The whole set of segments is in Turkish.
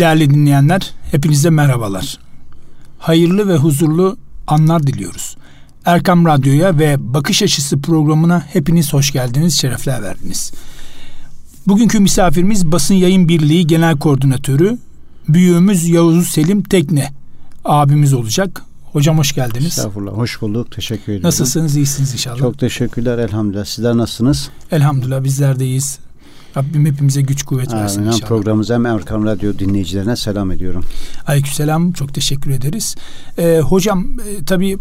Değerli dinleyenler, hepinize merhabalar. Hayırlı ve huzurlu anlar diliyoruz. Erkam Radyo'ya ve Bakış Açısı programına hepiniz hoş geldiniz, şerefler verdiniz. Bugünkü misafirimiz Basın Yayın Birliği Genel Koordinatörü büyüğümüz Yavuz Selim Tekne abimiz olacak. Hocam hoş geldiniz. Estağfurullah. Hoş bulduk. Teşekkür ederim. Nasılsınız? İyisiniz inşallah. Çok teşekkürler elhamdülillah. Sizler nasılsınız? Elhamdülillah bizler de iyiyiz. Rabbim hepimize güç kuvvet versin Amin. inşallah. Programımıza hem Erkan Radyo dinleyicilerine selam ediyorum. Aleykümselam. Çok teşekkür ederiz. Ee, hocam e, tabii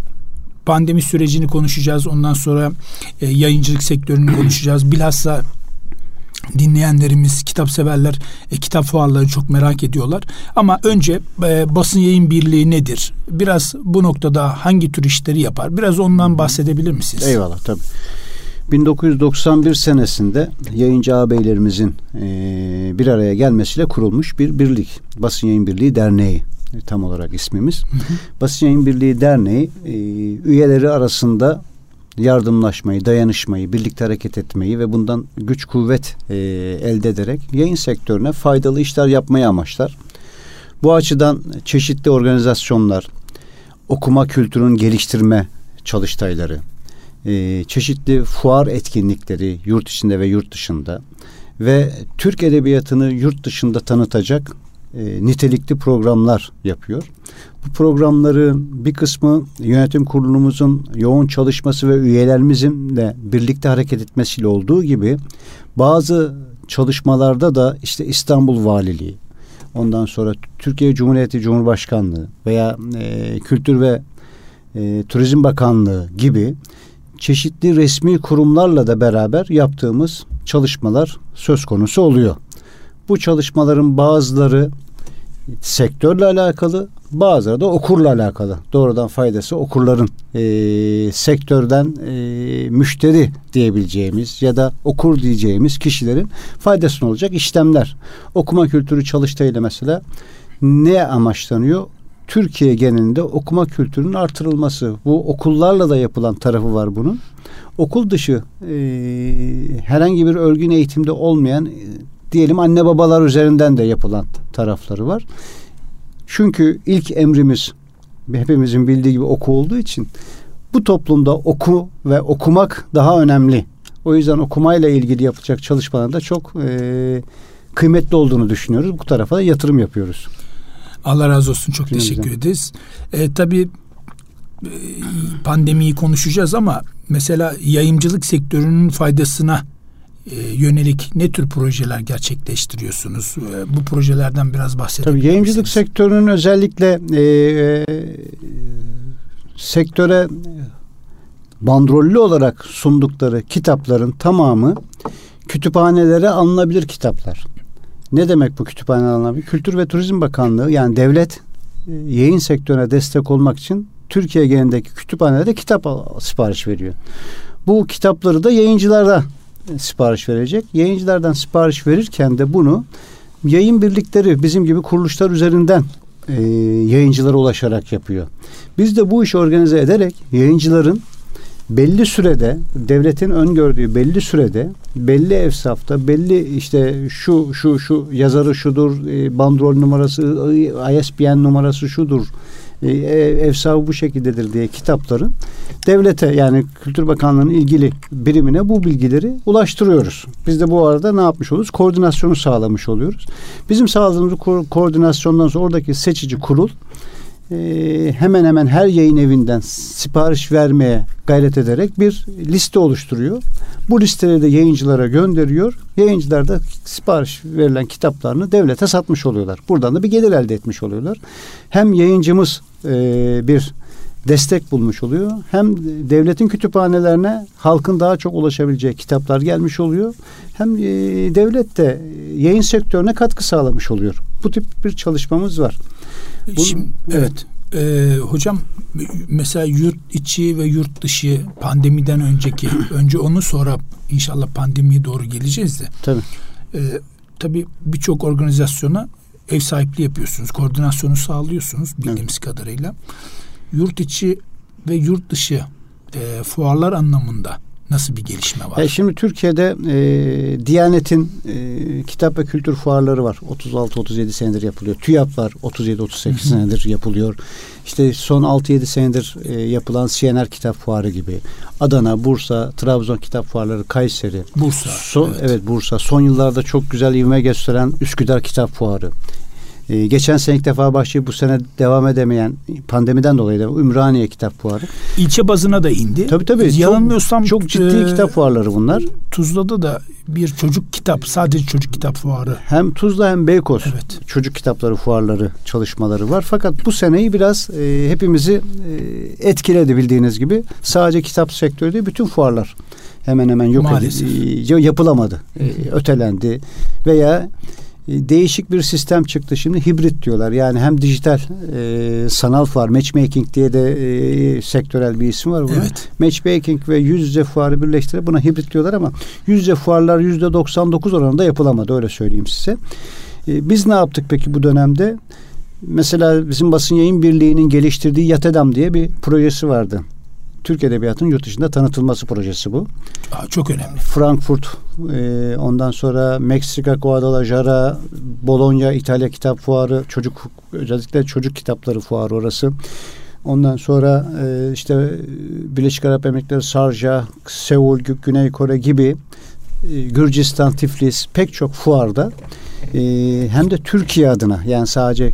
pandemi sürecini konuşacağız. Ondan sonra e, yayıncılık sektörünü konuşacağız. Bilhassa dinleyenlerimiz, kitap severler e, kitap fuarlarını çok merak ediyorlar. Ama önce e, basın yayın birliği nedir? Biraz bu noktada hangi tür işleri yapar? Biraz ondan bahsedebilir misiniz? Eyvallah tabii. 1991 senesinde yayıncı ağabeylerimizin e, bir araya gelmesiyle kurulmuş bir birlik. Basın Yayın Birliği Derneği e, tam olarak ismimiz. Hı hı. Basın Yayın Birliği Derneği e, üyeleri arasında yardımlaşmayı, dayanışmayı, birlikte hareket etmeyi ve bundan güç kuvvet e, elde ederek yayın sektörüne faydalı işler yapmayı amaçlar. Bu açıdan çeşitli organizasyonlar, okuma kültürünün geliştirme çalıştayları, e, çeşitli fuar etkinlikleri yurt içinde ve yurt dışında ve Türk edebiyatını yurt dışında tanıtacak e, nitelikli programlar yapıyor. Bu programların bir kısmı yönetim kurulumuzun yoğun çalışması ve üyelerimizin de birlikte hareket etmesiyle olduğu gibi bazı çalışmalarda da işte İstanbul Valiliği, ondan sonra Türkiye Cumhuriyeti Cumhurbaşkanlığı veya e, Kültür ve e, Turizm Bakanlığı gibi çeşitli resmi kurumlarla da beraber yaptığımız çalışmalar söz konusu oluyor. Bu çalışmaların bazıları sektörle alakalı, bazıları da okurla alakalı. Doğrudan faydası okurların e, sektörden e, müşteri diyebileceğimiz ya da okur diyeceğimiz kişilerin faydasına olacak işlemler. Okuma kültürü çalıştayıyla mesela ne amaçlanıyor? Türkiye genelinde okuma kültürünün artırılması. Bu okullarla da yapılan tarafı var bunun. Okul dışı e, herhangi bir örgün eğitimde olmayan e, diyelim anne babalar üzerinden de yapılan tarafları var. Çünkü ilk emrimiz hepimizin bildiği gibi oku olduğu için bu toplumda oku ve okumak daha önemli. O yüzden okumayla ilgili yapılacak çalışmalarda çok e, kıymetli olduğunu düşünüyoruz. Bu tarafa da yatırım yapıyoruz. Allah razı olsun. Çok Günümüzden. teşekkür ederiz. E, tabii e, pandemiyi konuşacağız ama mesela yayıncılık sektörünün faydasına e, yönelik ne tür projeler gerçekleştiriyorsunuz? E, bu projelerden biraz bahsedebilir Tabii yayıncılık misiniz? sektörünün özellikle e, e, sektöre bandrollü olarak sundukları kitapların tamamı kütüphanelere alınabilir kitaplar. Ne demek bu kütüphane alınabilir? Kültür ve Turizm Bakanlığı yani devlet e, yayın sektörüne destek olmak için Türkiye genelindeki kütüphanelerde kitap sipariş veriyor. Bu kitapları da yayıncılarda sipariş verecek. Yayıncılardan sipariş verirken de bunu yayın birlikleri bizim gibi kuruluşlar üzerinden e, yayıncılara ulaşarak yapıyor. Biz de bu işi organize ederek yayıncıların belli sürede devletin öngördüğü belli sürede belli evsafta belli işte şu şu şu yazarı şudur e, bandrol numarası ISBN numarası şudur e, efsavı bu şekildedir diye kitapların devlete yani Kültür Bakanlığı'nın ilgili birimine bu bilgileri ulaştırıyoruz. Biz de bu arada ne yapmış oluyoruz? Koordinasyonu sağlamış oluyoruz. Bizim sağladığımız ko- koordinasyondan sonra oradaki seçici kurul e, hemen hemen her yayın evinden sipariş vermeye gayret ederek bir liste oluşturuyor. Bu listeleri de yayıncılara gönderiyor. Yayıncılar da sipariş verilen kitaplarını devlete satmış oluyorlar. Buradan da bir gelir elde etmiş oluyorlar. Hem yayıncımız e, bir destek bulmuş oluyor. Hem devletin kütüphanelerine halkın daha çok ulaşabileceği kitaplar gelmiş oluyor. Hem e, devlet de yayın sektörüne katkı sağlamış oluyor. Bu tip bir çalışmamız var. Bunu, Şimdi, evet. Ee, hocam mesela yurt içi ve yurt dışı pandemiden önceki önce onu sonra inşallah pandemiye doğru geleceğiz de. Tabii. Ee, tabii birçok organizasyona ev sahipliği yapıyorsunuz. Koordinasyonu sağlıyorsunuz bildiğimiz evet. kadarıyla. Yurt içi ve yurt dışı e, fuarlar anlamında Nasıl bir gelişme var? E şimdi Türkiye'de e, Diyanet'in e, kitap ve kültür fuarları var. 36-37 senedir yapılıyor. TÜYAP var. 37-38 senedir yapılıyor. İşte son 6-7 senedir e, yapılan CNR Kitap Fuarı gibi. Adana, Bursa, Trabzon Kitap Fuarları, Kayseri. Bursa. Son, evet. evet Bursa. Son yıllarda çok güzel ivme gösteren Üsküdar Kitap Fuarı. Ee, geçen sene ilk defa başlayıp bu sene devam edemeyen pandemiden dolayı da Ümraniye Kitap Fuarı. İlçe bazına da indi. Tabii tabii. Yanılmıyorsam çok, çok ciddi e, kitap fuarları bunlar. Tuzla'da da bir çocuk kitap, sadece çocuk kitap fuarı. Hem Tuzla hem Beykoz evet. çocuk kitapları fuarları, çalışmaları var. Fakat bu seneyi biraz e, hepimizi e, etkiledi bildiğiniz gibi. Sadece kitap sektörü değil, bütün fuarlar hemen hemen yok edildi, e, yapılamadı. E, ötelendi veya değişik bir sistem çıktı şimdi hibrit diyorlar. Yani hem dijital e, sanal fuar matchmaking diye de e, sektörel bir isim var. Evet. Matchmaking ve yüz yüze fuarı birleştirip buna hibrit diyorlar ama yüz yüze fuarlar yüzde 99 oranında yapılamadı öyle söyleyeyim size. E, biz ne yaptık peki bu dönemde? Mesela bizim basın yayın birliğinin geliştirdiği Yatedam diye bir projesi vardı. Türk Edebiyatı'nın yurt dışında tanıtılması projesi bu. Aa, çok önemli. Frankfurt, e, ondan sonra Meksika, Guadalajara, Bologna, İtalya Kitap Fuarı, çocuk özellikle çocuk kitapları fuarı orası. Ondan sonra e, işte Birleşik Arap Emirlikleri, Sarja, Seul, Güney Kore gibi e, Gürcistan, Tiflis pek çok fuarda e, hem de Türkiye adına yani sadece e,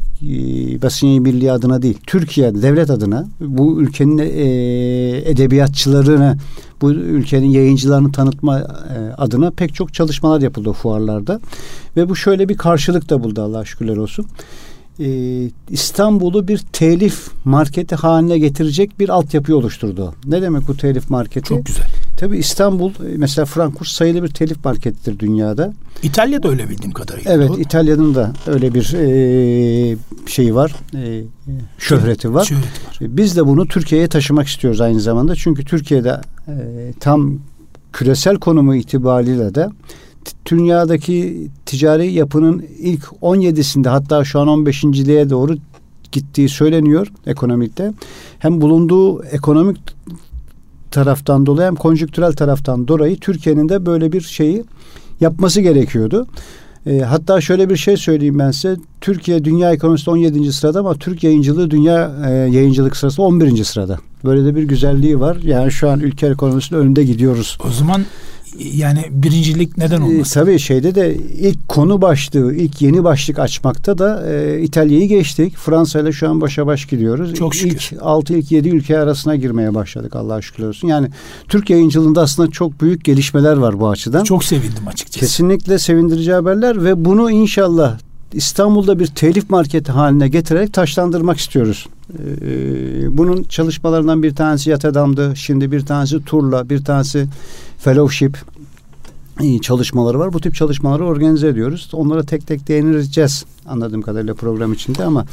basın birliği adına değil Türkiye devlet adına bu ülkenin e, edebiyatçılarını bu ülkenin yayıncılarını tanıtma e, adına pek çok çalışmalar yapıldı o fuarlarda ve bu şöyle bir karşılık da buldu Allah şükürler olsun e, İstanbul'u bir telif marketi haline getirecek bir altyapı oluşturdu. Ne demek bu telif marketi? Çok güzel. Tabii İstanbul mesela Frankfurt sayılı bir telif marketidir dünyada. İtalya'da öyle bildiğim kadarıyla. Evet İtalya'nın da öyle bir e, şeyi var. E, şöhreti var. Şöhreti var. E, biz de bunu Türkiye'ye taşımak istiyoruz aynı zamanda. Çünkü Türkiye'de e, tam küresel konumu itibariyle de dünyadaki ticari yapının ilk 17'sinde hatta şu an 15.liğe doğru gittiği söyleniyor ekonomikte. Hem bulunduğu ekonomik taraftan dolayı hem konjüktürel taraftan dolayı Türkiye'nin de böyle bir şeyi yapması gerekiyordu. E, hatta şöyle bir şey söyleyeyim ben size. Türkiye dünya ekonomisinde 17. sırada ama Türk yayıncılığı dünya e, yayıncılık sırasında 11. sırada. Böyle de bir güzelliği var. Yani şu an ülke ekonomisinde önünde gidiyoruz. O zaman yani birincilik neden ee, olmasın? E, tabii şeyde de ilk konu başlığı, ilk yeni başlık açmakta da e, İtalya'yı geçtik. Fransa ile şu an başa baş gidiyoruz. Çok şükür. İlk 6 ilk 7 ülke arasına girmeye başladık Allah'a şükürler olsun. Yani Türk yayıncılığında aslında çok büyük gelişmeler var bu açıdan. Çok sevindim açıkçası. Kesinlikle sevindirici haberler ve bunu inşallah İstanbul'da bir telif marketi haline getirerek taşlandırmak istiyoruz. Ee, bunun çalışmalarından bir tanesi Yatadam'dı. Şimdi bir tanesi Turla, bir tanesi Fellowship çalışmaları var. Bu tip çalışmaları organize ediyoruz. Onlara tek tek değineceğiz anladığım kadarıyla program içinde ama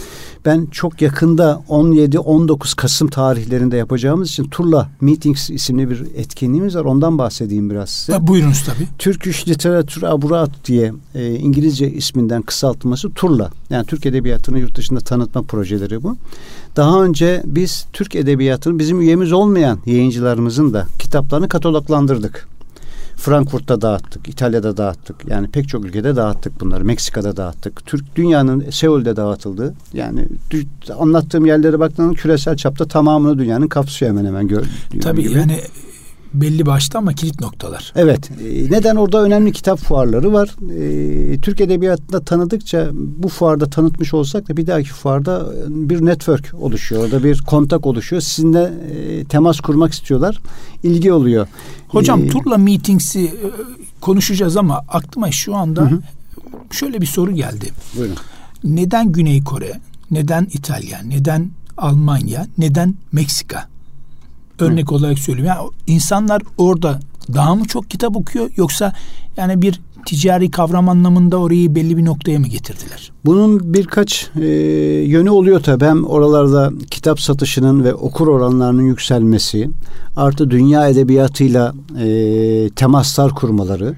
ben çok yakında 17-19 Kasım tarihlerinde yapacağımız için Turla Meetings isimli bir etkinliğimiz var. Ondan bahsedeyim biraz size. Ha, buyurunuz tabii. Türk Literatür Aburat diye e, İngilizce isminden kısaltması Turla. Yani Türk Edebiyatı'nı yurt dışında tanıtma projeleri bu. Daha önce biz Türk Edebiyatı'nın bizim üyemiz olmayan yayıncılarımızın da kitaplarını kataloglandırdık. Frankfurt'ta dağıttık, İtalya'da dağıttık. Yani pek çok ülkede dağıttık bunları. Meksika'da dağıttık. Türk dünyanın Seul'de dağıtıldı. Yani anlattığım yerlere baktığında küresel çapta tamamını dünyanın kapsıyor hemen hemen. Gör, Tabii gibi. yani belli başta ama kilit noktalar. Evet. E, neden orada önemli kitap fuarları var. E, Türk Edebiyatı'nda tanıdıkça bu fuarda tanıtmış olsak da bir dahaki fuarda bir network oluşuyor. Orada bir kontak oluşuyor. Sizinle e, temas kurmak istiyorlar. İlgi oluyor. Hocam ee, Turla Meetings'i konuşacağız ama aklıma şu anda hı hı. şöyle bir soru geldi. Buyurun. Neden Güney Kore, neden İtalya, neden Almanya, neden Meksika? Örnek Hı. olarak söylüyorum. Yani insanlar orada daha mı çok kitap okuyor yoksa yani bir ticari kavram anlamında orayı belli bir noktaya mı getirdiler? Bunun birkaç e, yönü oluyor tabii. Hem oralarda kitap satışının ve okur oranlarının yükselmesi, artı dünya edebiyatıyla e, temaslar kurmaları.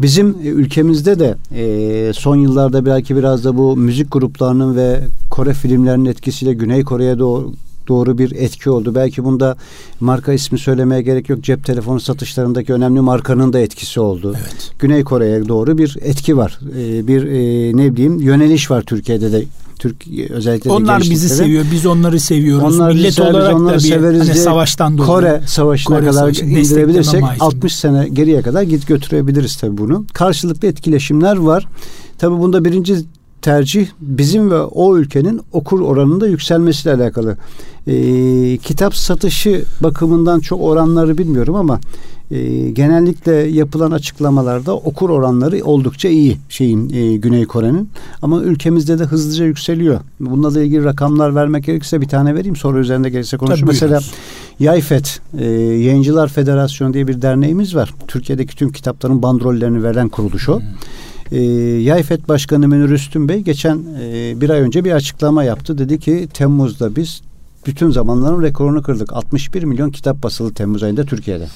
Bizim e, ülkemizde de e, son yıllarda belki biraz da bu müzik gruplarının ve Kore filmlerinin etkisiyle Güney Kore'ye doğru doğru bir etki oldu. Belki bunda marka ismi söylemeye gerek yok. Cep telefonu satışlarındaki önemli markanın da etkisi oldu. Evet. Güney Kore'ye doğru bir etki var. Ee, bir e, ne bileyim yöneliş var Türkiye'de de Türk özellikle de Onlar bizi gençliklere. seviyor, biz onları seviyoruz. Onlar Millet bizi sever, biz olarak onları da bir severiz hani diye savaştan dolayı. Kore Savaşı'na Kore kadar Savaşı'nı indirebilirsek destekleme mahiyetinde. 60 sene geriye kadar git götürebiliriz tabii bunu. Karşılıklı etkileşimler var. Tabii bunda birinci tercih bizim ve o ülkenin okur oranında yükselmesiyle alakalı. Ee, kitap satışı bakımından çok oranları bilmiyorum ama e, genellikle yapılan açıklamalarda okur oranları oldukça iyi şeyin e, Güney Kore'nin ama ülkemizde de hızlıca yükseliyor. Bununla ilgili rakamlar vermek gerekirse bir tane vereyim sonra üzerinde gelirse konuşuruz. Mesela. Yayfet e, Yayıncılar Federasyonu diye bir derneğimiz var. Türkiye'deki tüm kitapların bandrollerini veren kuruluş o. E, Yayfet Başkanı Münir Üstün Bey geçen e, bir ay önce bir açıklama yaptı. Dedi ki Temmuz'da biz bütün zamanların rekorunu kırdık. 61 milyon kitap basılı Temmuz ayında Türkiye'de.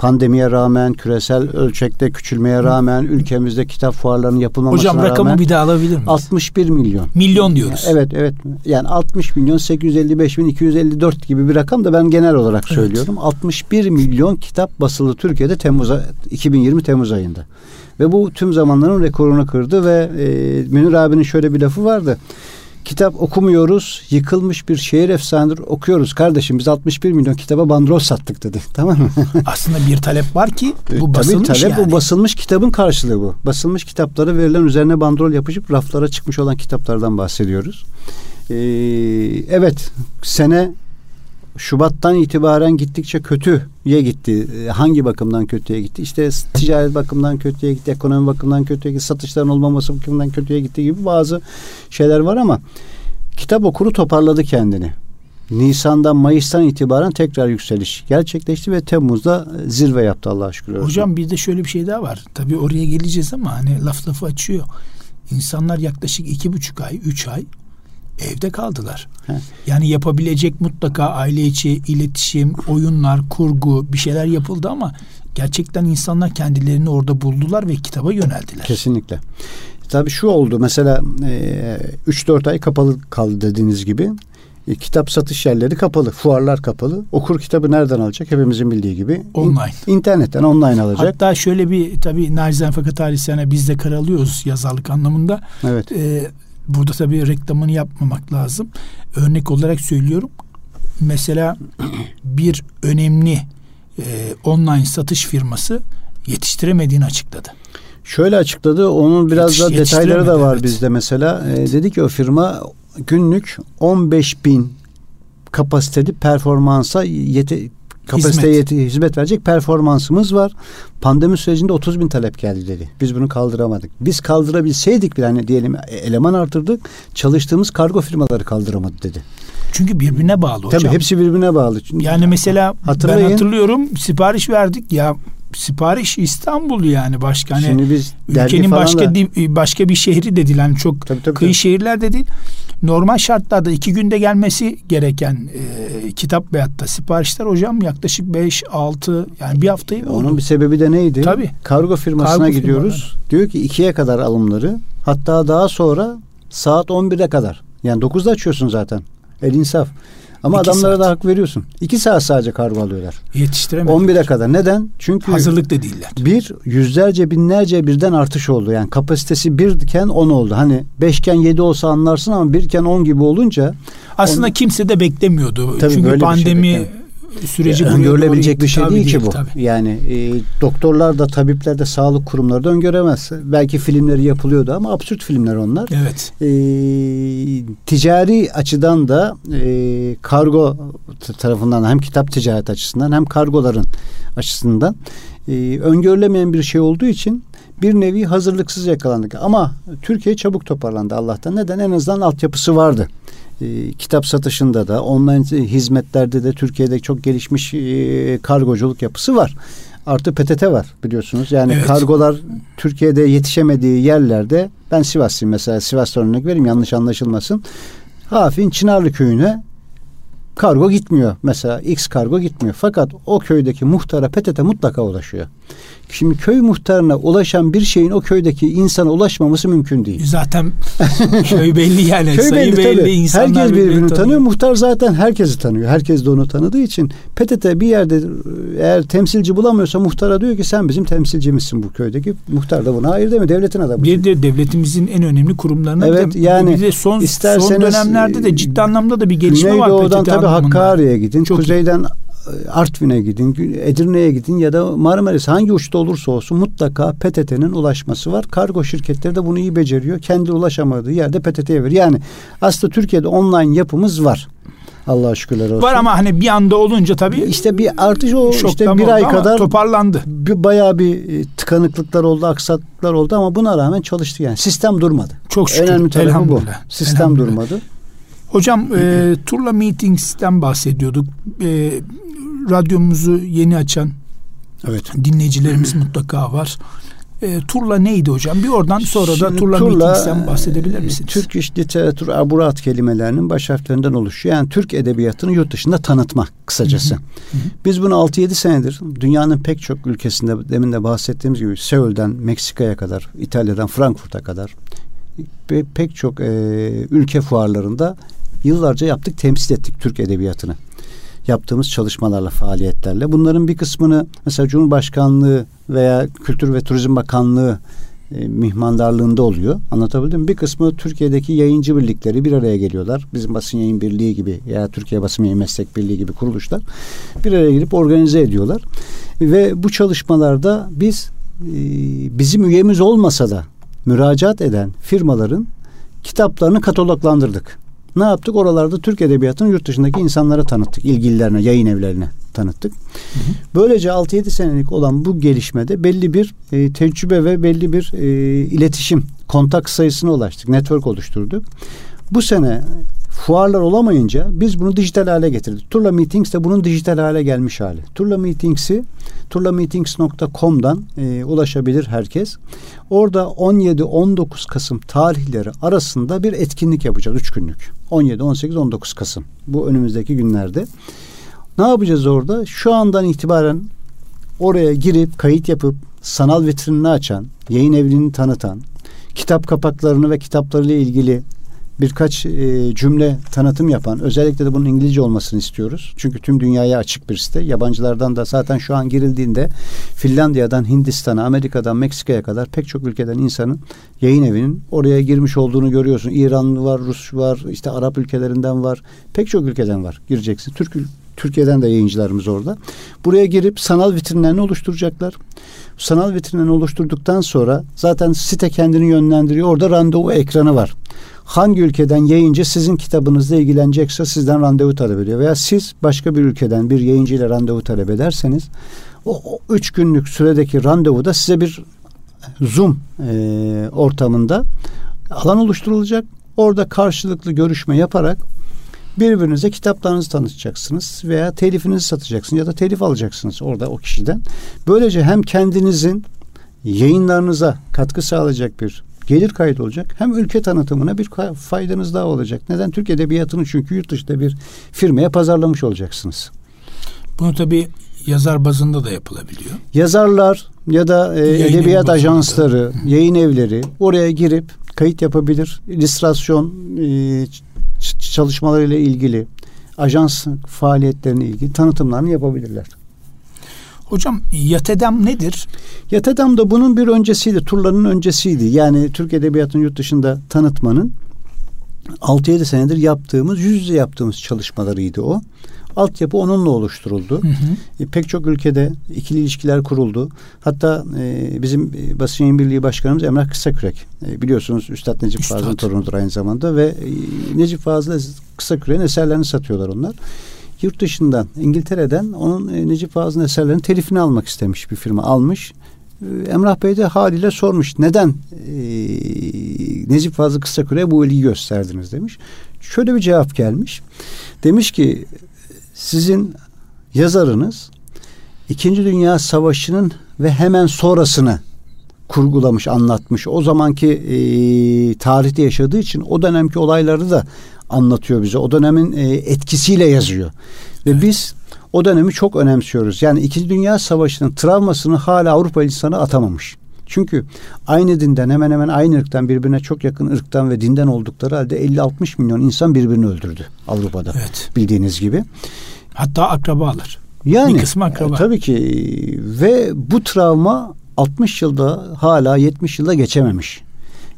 Pandemiye rağmen, küresel ölçekte küçülmeye rağmen, ülkemizde kitap fuarlarının yapılmamasına Hocam rakamı rağmen bir daha alabilir miyiz? 61 milyon. Milyon diyoruz. Evet evet. Yani 60 milyon 855 bin 254 gibi bir rakam da ben genel olarak Evet. söylüyorum. 61 milyon kitap basılı Türkiye'de Temmuz ay- 2020 Temmuz ayında. Ve bu tüm zamanların rekorunu kırdı ve e, Münir abinin şöyle bir lafı vardı. Kitap okumuyoruz, yıkılmış bir şehir efsanedir okuyoruz. Kardeşim biz 61 milyon kitaba bandrol sattık dedi. Tamam mı? Aslında bir talep var ki bu Tabii basılmış talep yani. bu basılmış kitabın karşılığı bu. Basılmış kitaplara verilen üzerine bandrol yapışıp raflara çıkmış olan kitaplardan bahsediyoruz. Ee, evet sene Şubat'tan itibaren gittikçe kötüye gitti. Ee, Hangi bakımdan kötüye gitti? İşte ticaret bakımından kötüye gitti, ekonomi bakımından kötüye gitti, satışların olmaması bakımından kötüye gitti gibi bazı şeyler var ama kitap okuru toparladı kendini. Nisan'dan Mayıs'tan itibaren tekrar yükseliş gerçekleşti ve Temmuz'da zirve yaptı Allah'a şükür. Hocam bizde şöyle bir şey daha var. Tabii oraya geleceğiz ama hani laf lafı açıyor. İnsanlar yaklaşık iki buçuk ay, üç ay evde kaldılar. He. Yani yapabilecek mutlaka aile içi iletişim, oyunlar, kurgu bir şeyler yapıldı ama gerçekten insanlar kendilerini orada buldular ve kitaba yöneldiler. Kesinlikle. Tabii şu oldu mesela e, 3-4 ay kapalı kaldı dediğiniz gibi. E, kitap satış yerleri kapalı, fuarlar kapalı. Okur kitabı nereden alacak? Hepimizin bildiği gibi. İn- Online. internetten online alacak. Hatta şöyle bir tabii nacizane fakat tarihsene biz de karalıyoruz yazarlık anlamında. evet. Ee, burada tabii reklamını yapmamak lazım. Örnek olarak söylüyorum. Mesela bir önemli e, online satış firması yetiştiremediğini açıkladı. Şöyle açıkladı. Onun biraz Yetiş- da detayları da var evet. bizde mesela. E, dedi ki o firma günlük 15 bin kapasiteli performansa yeti, kapasiteye Hizmet. hizmet verecek performansımız var. Pandemi sürecinde 30 bin talep geldi dedi. Biz bunu kaldıramadık. Biz kaldırabilseydik bir hani diyelim e, eleman artırdık. Çalıştığımız kargo firmaları kaldıramadı dedi. Çünkü birbirine bağlı hocam. Tabii hepsi birbirine bağlı. Çünkü Yani mesela Hatırlayın. ben hatırlıyorum sipariş verdik ya sipariş İstanbul yani başka hani şimdi biz ülkenin başka da, di- başka bir şehri de değil hani çok Tabii, tabii, kıyı tabii. şehirler de değil. Normal şartlarda iki günde gelmesi gereken e, kitap veyahut da siparişler hocam yaklaşık 5 6 yani bir haftayı. Onun bir sebebi de neydi? Tabii. Kargo firmasına Kargo gidiyoruz. Diyor ki ikiye kadar alımları. Hatta daha sonra saat 11'e kadar. Yani 9'da açıyorsun zaten. El insaf. Ama İki adamlara saat. da hak veriyorsun. 2 saat sadece kargo alıyorlar. Yetiştiremedi. 11'e kadar. Neden? Çünkü Hazırlık da değiller. bir yüzlerce binlerce birden artış oldu. Yani kapasitesi birken 10 oldu. Hani 5'ken 7 olsa anlarsın ama birken 10 gibi olunca Aslında Onu- kimse de beklemiyordu. Tabii Çünkü şey pandemi beklemiyor. Süreci buraya öngörülebilecek bir şey değil, ki bu. tabii. Yani e, doktorlar da tabipler de sağlık kurumları da öngöremez. Belki filmleri yapılıyordu ama absürt filmler onlar. Evet. E, ticari açıdan da e, kargo tarafından hem kitap ticaret açısından hem kargoların açısından e, öngörülemeyen bir şey olduğu için bir nevi hazırlıksız yakalandık. Ama Türkiye çabuk toparlandı Allah'tan. Neden? En azından altyapısı vardı. E, kitap satışında da online hizmetlerde de Türkiye'de çok gelişmiş e, kargoculuk yapısı var. Artı PTT var biliyorsunuz. Yani Evet. kargolar Türkiye'de yetişemediği yerlerde ben Sivaslıyım mesela Sivas'tan örnek vereyim yanlış anlaşılmasın. Hafin Çınarlı köyüne kargo gitmiyor. Mesela X kargo gitmiyor. Fakat o köydeki muhtara PTT mutlaka ulaşıyor. Şimdi köy muhtarına ulaşan bir şeyin o köydeki insana ulaşmaması mümkün değil. Zaten köy belli yani. köy belli, belli tabii. insanlar Herkes birbirini tanıyor. tanıyor. Muhtar zaten herkesi tanıyor. Herkes de onu tanıdığı için PTT bir yerde eğer temsilci bulamıyorsa muhtara diyor ki sen bizim temsilcimizsin bu köydeki. Muhtar da buna hayır demiyor. Devletin adamı. Bir de devletimizin en önemli kurumlarına Evet, bir de, yani bir de son, son dönemlerde de ciddi anlamda da bir gelişme var. Güneydoğu'dan PTT tabii anlamında. Hakkari'ye gidin. Çok iyi. kuzeyden e, Artvin'e gidin, Edirne'ye gidin ya da Marmaris hangi uçta olursa olsun mutlaka PTT'nin ulaşması var. Kargo şirketleri de bunu iyi beceriyor. Kendi ulaşamadığı yerde PTT'ye veriyor. Yani aslında Türkiye'de online yapımız var. Allah'a şükürler olsun. Var ama hani bir anda olunca tabii işte bir artış o işte bir ay kadar toparlandı. bir, bayağı bir e, tıkanıklıklar oldu, aksaklıklar oldu ama buna rağmen çalıştı yani. Sistem durmadı. Çok şükür. Önemli tarafı bu. Sistem durmadı. Hocam e, Turla Meetings'ten bahsediyorduk. E, radyomuzu yeni açan Evet. dinleyicilerimiz mutlaka var. E, Turla neydi hocam? Bir oradan sonra da Şimdi Turla, Turla, Meetings'ten bahsedebilir e, misiniz? Türk iş literatür aburat kelimelerinin baş harflerinden oluşuyor. Yani Türk edebiyatını yurt dışında tanıtma kısacası. Biz bunu 6-7 senedir dünyanın pek çok ülkesinde demin de bahsettiğimiz gibi Seul'den Meksika'ya kadar, İtalya'dan Frankfurt'a kadar pe- pek çok e, ülke fuarlarında yıllarca yaptık, temsil ettik Türk edebiyatını. Yaptığımız çalışmalarla, faaliyetlerle. Bunların bir kısmını mesela Cumhurbaşkanlığı veya Kültür ve Turizm Bakanlığı e, mihmandarlığında oluyor. Anlatabildim mi? Bir kısmı Türkiye'deki yayıncı birlikleri bir araya geliyorlar. Bizim basın yayın birliği gibi ya Türkiye Basın Yayın Meslek Birliği gibi kuruluşlar bir araya gelip organize ediyorlar. Ve bu çalışmalarda biz e, bizim üyemiz olmasa da müracaat eden firmaların kitaplarını kataloglandırdık. Ne yaptık? Oralarda Türk Edebiyatı'nı yurt dışındaki insanlara tanıttık. ilgililerine, yayın evlerine tanıttık. Böylece 6-7 senelik olan bu gelişmede belli bir e, tecrübe ve belli bir e, iletişim, kontak sayısına ulaştık. Network oluşturduk. Bu sene fuarlar olamayınca biz bunu dijital hale getirdik. Turla Meetings de bunun dijital hale gelmiş hali. Turla Meetings'i turlameetings.com'dan e, ulaşabilir herkes. Orada 17-19 Kasım tarihleri arasında bir etkinlik yapacağız. 3 günlük. 17, 18, 19 Kasım. Bu önümüzdeki günlerde. Ne yapacağız orada? Şu andan itibaren oraya girip kayıt yapıp sanal vitrinini açan, yayın evini tanıtan, kitap kapaklarını ve kitaplarıyla ilgili birkaç e, cümle tanıtım yapan, özellikle de bunun İngilizce olmasını istiyoruz. Çünkü tüm dünyaya açık bir site. Yabancılardan da zaten şu an girildiğinde Finlandiya'dan Hindistan'a, Amerika'dan Meksika'ya kadar pek çok ülkeden insanın yayın evinin oraya girmiş olduğunu görüyorsun. İranlı var, Rus var, işte Arap ülkelerinden var. Pek çok ülkeden var. Gireceksin. Türk Türkiye'den de yayıncılarımız orada. Buraya girip sanal vitrinlerini oluşturacaklar. Sanal vitrinlerini oluşturduktan sonra zaten site kendini yönlendiriyor. Orada randevu ekranı var. Hangi ülkeden yayıncı sizin kitabınızla ilgilenecekse sizden randevu talep ediyor. Veya siz başka bir ülkeden bir yayıncıyla randevu talep ederseniz o, o üç günlük süredeki randevuda size bir Zoom e, ortamında alan oluşturulacak. Orada karşılıklı görüşme yaparak birbirinize kitaplarınızı tanıtacaksınız veya telifinizi satacaksınız ya da telif alacaksınız orada o kişiden. Böylece hem kendinizin yayınlarınıza katkı sağlayacak bir gelir kaydı olacak. Hem ülke tanıtımına bir faydanız daha olacak. Neden? Türk Edebiyatı'nı çünkü yurt dışında bir firmaya pazarlamış olacaksınız. Bunu tabii yazar bazında da yapılabiliyor. Yazarlar ya da e, edebiyat ajansları, yayın evleri oraya girip kayıt yapabilir. İllüstrasyon e, çalışmalarıyla ilgili ajans faaliyetlerine ilgili tanıtımlarını yapabilirler. Hocam Yatedam nedir? Yatedam da bunun bir öncesiydi. Turların öncesiydi. Yani Türk Edebiyatı'nın yurt dışında tanıtmanın 6-7 senedir yaptığımız, yüz yüze yaptığımız çalışmalarıydı o. Altyapı onunla oluşturuldu. Hı hı. E, pek çok ülkede ikili ilişkiler kuruldu. Hatta e, bizim Basın Yayın Birliği Başkanımız Emrah Kısakürek. E, biliyorsunuz Üstad Necip Üstad. Fazıl'ın torunudur aynı zamanda ve e, Necip Fazıl Kısakürek'in eserlerini satıyorlar onlar yurt dışından İngiltere'den onun e, Necip Fazıl'ın eserlerinin telifini almak istemiş bir firma almış. E, Emrah Bey de haliyle sormuş neden e, Necip Fazıl Kısaküre'ye bu ilgi gösterdiniz demiş. Şöyle bir cevap gelmiş. Demiş ki sizin yazarınız İkinci Dünya Savaşı'nın ve hemen sonrasını kurgulamış, anlatmış. O zamanki e, tarihte yaşadığı için o dönemki olayları da anlatıyor bize. O dönemin e, etkisiyle yazıyor. Ve evet. biz o dönemi çok önemsiyoruz. Yani İkinci Dünya Savaşı'nın travmasını hala Avrupa insanı atamamış. Çünkü aynı dinden hemen hemen aynı ırktan birbirine çok yakın ırktan ve dinden oldukları halde 50-60 milyon insan birbirini öldürdü Avrupa'da. Evet. Bildiğiniz gibi. Hatta akrabalar. Yani bir kısmı akraba. E, tabii ki ve bu travma 60 yılda hala 70 yılda geçememiş.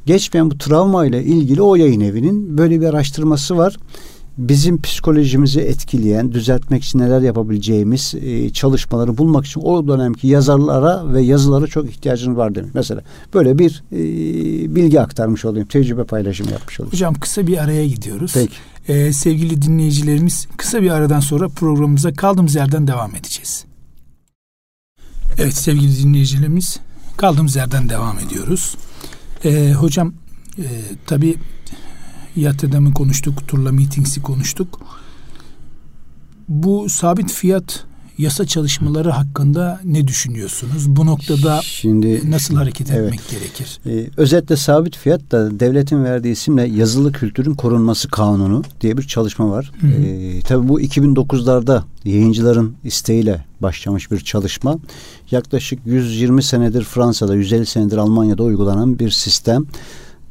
Geçmeyen bu travma ile ilgili o yayın evinin böyle bir araştırması var bizim psikolojimizi etkileyen, düzeltmek için neler yapabileceğimiz e, çalışmaları bulmak için o dönemki yazarlara ve yazılara çok ihtiyacınız var demiş. Mesela böyle bir e, bilgi aktarmış olayım, tecrübe paylaşımı yapmış olayım. Hocam kısa bir araya gidiyoruz. Peki. Ee, sevgili dinleyicilerimiz kısa bir aradan sonra programımıza kaldığımız yerden devam edeceğiz. Evet sevgili dinleyicilerimiz kaldığımız yerden devam ediyoruz. Ee, hocam e, tabii Yatırdam'ı konuştuk, Turla Meetings'i konuştuk. Bu sabit fiyat yasa çalışmaları hakkında ne düşünüyorsunuz? Bu noktada Şimdi, nasıl hareket etmek evet. gerekir? Ee, özetle sabit fiyat da devletin verdiği isimle yazılı kültürün korunması kanunu diye bir çalışma var. Hı hı. Ee, tabii bu 2009'larda yayıncıların isteğiyle başlamış bir çalışma. Yaklaşık 120 senedir Fransa'da, 150 senedir Almanya'da uygulanan bir sistem.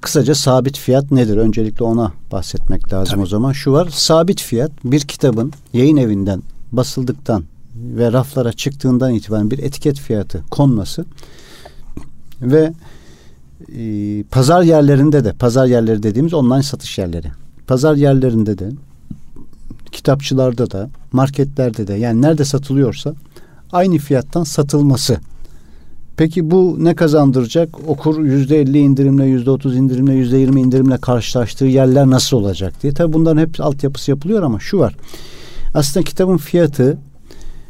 Kısaca sabit fiyat nedir? Öncelikle ona bahsetmek lazım Tabii. o zaman. Şu var. Sabit fiyat bir kitabın yayın evinden basıldıktan ve raflara çıktığından itibaren bir etiket fiyatı konması ve e, pazar yerlerinde de pazar yerleri dediğimiz online satış yerleri. Pazar yerlerinde de kitapçılarda da marketlerde de yani nerede satılıyorsa aynı fiyattan satılması Peki bu ne kazandıracak? Okur yüzde elli indirimle, yüzde otuz indirimle, yüzde yirmi indirimle karşılaştığı yerler nasıl olacak diye. Tabii bunların hep altyapısı yapılıyor ama şu var. Aslında kitabın fiyatı